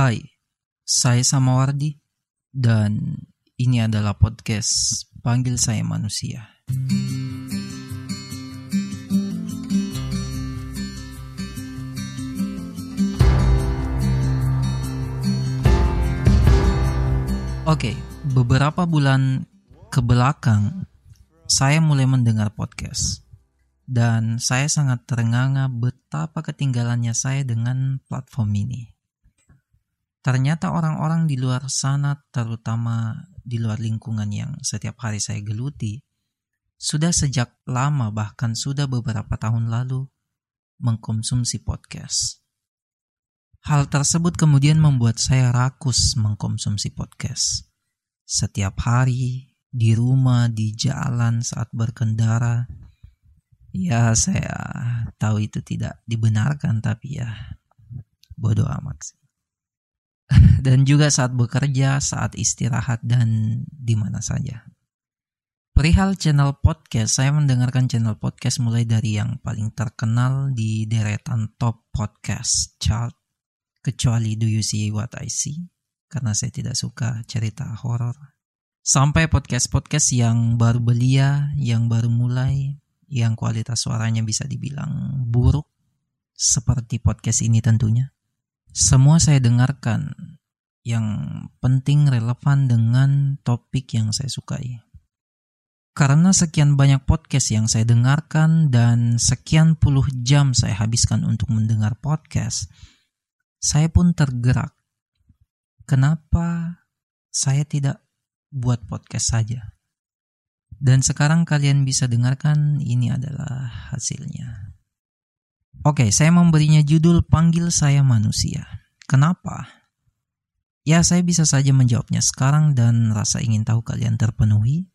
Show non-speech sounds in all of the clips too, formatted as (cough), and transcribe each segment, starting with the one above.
Hai, saya Samawardi dan ini adalah podcast Panggil Saya Manusia. Oke, beberapa bulan ke belakang saya mulai mendengar podcast dan saya sangat terengah-engah betapa ketinggalannya saya dengan platform ini. Ternyata orang-orang di luar sana, terutama di luar lingkungan yang setiap hari saya geluti, sudah sejak lama bahkan sudah beberapa tahun lalu mengkonsumsi podcast. Hal tersebut kemudian membuat saya rakus mengkonsumsi podcast. Setiap hari, di rumah, di jalan, saat berkendara, ya saya tahu itu tidak dibenarkan tapi ya bodoh amat sih. Dan juga saat bekerja, saat istirahat, dan di mana saja. Perihal channel podcast, saya mendengarkan channel podcast mulai dari yang paling terkenal di deretan top podcast chart, kecuali Do You See What I See, karena saya tidak suka cerita horor. Sampai podcast-podcast yang baru belia, yang baru mulai, yang kualitas suaranya bisa dibilang buruk, seperti podcast ini tentunya. Semua saya dengarkan yang penting relevan dengan topik yang saya sukai. Karena sekian banyak podcast yang saya dengarkan dan sekian puluh jam saya habiskan untuk mendengar podcast, saya pun tergerak. Kenapa saya tidak buat podcast saja? Dan sekarang kalian bisa dengarkan ini adalah hasilnya. Oke, saya memberinya judul Panggil Saya Manusia. Kenapa? Ya, saya bisa saja menjawabnya sekarang dan rasa ingin tahu kalian terpenuhi.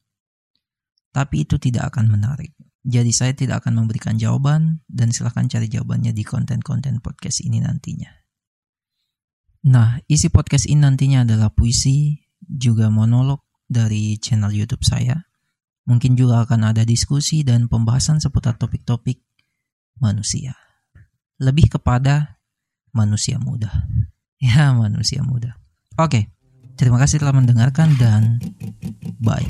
Tapi itu tidak akan menarik. Jadi saya tidak akan memberikan jawaban dan silahkan cari jawabannya di konten-konten podcast ini nantinya. Nah, isi podcast ini nantinya adalah puisi, juga monolog dari channel YouTube saya. Mungkin juga akan ada diskusi dan pembahasan seputar topik-topik manusia lebih kepada manusia muda. (laughs) Ya, manusia muda. Oke, terima kasih telah mendengarkan dan bye.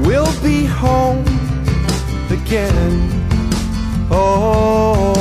We'll be home again. Hold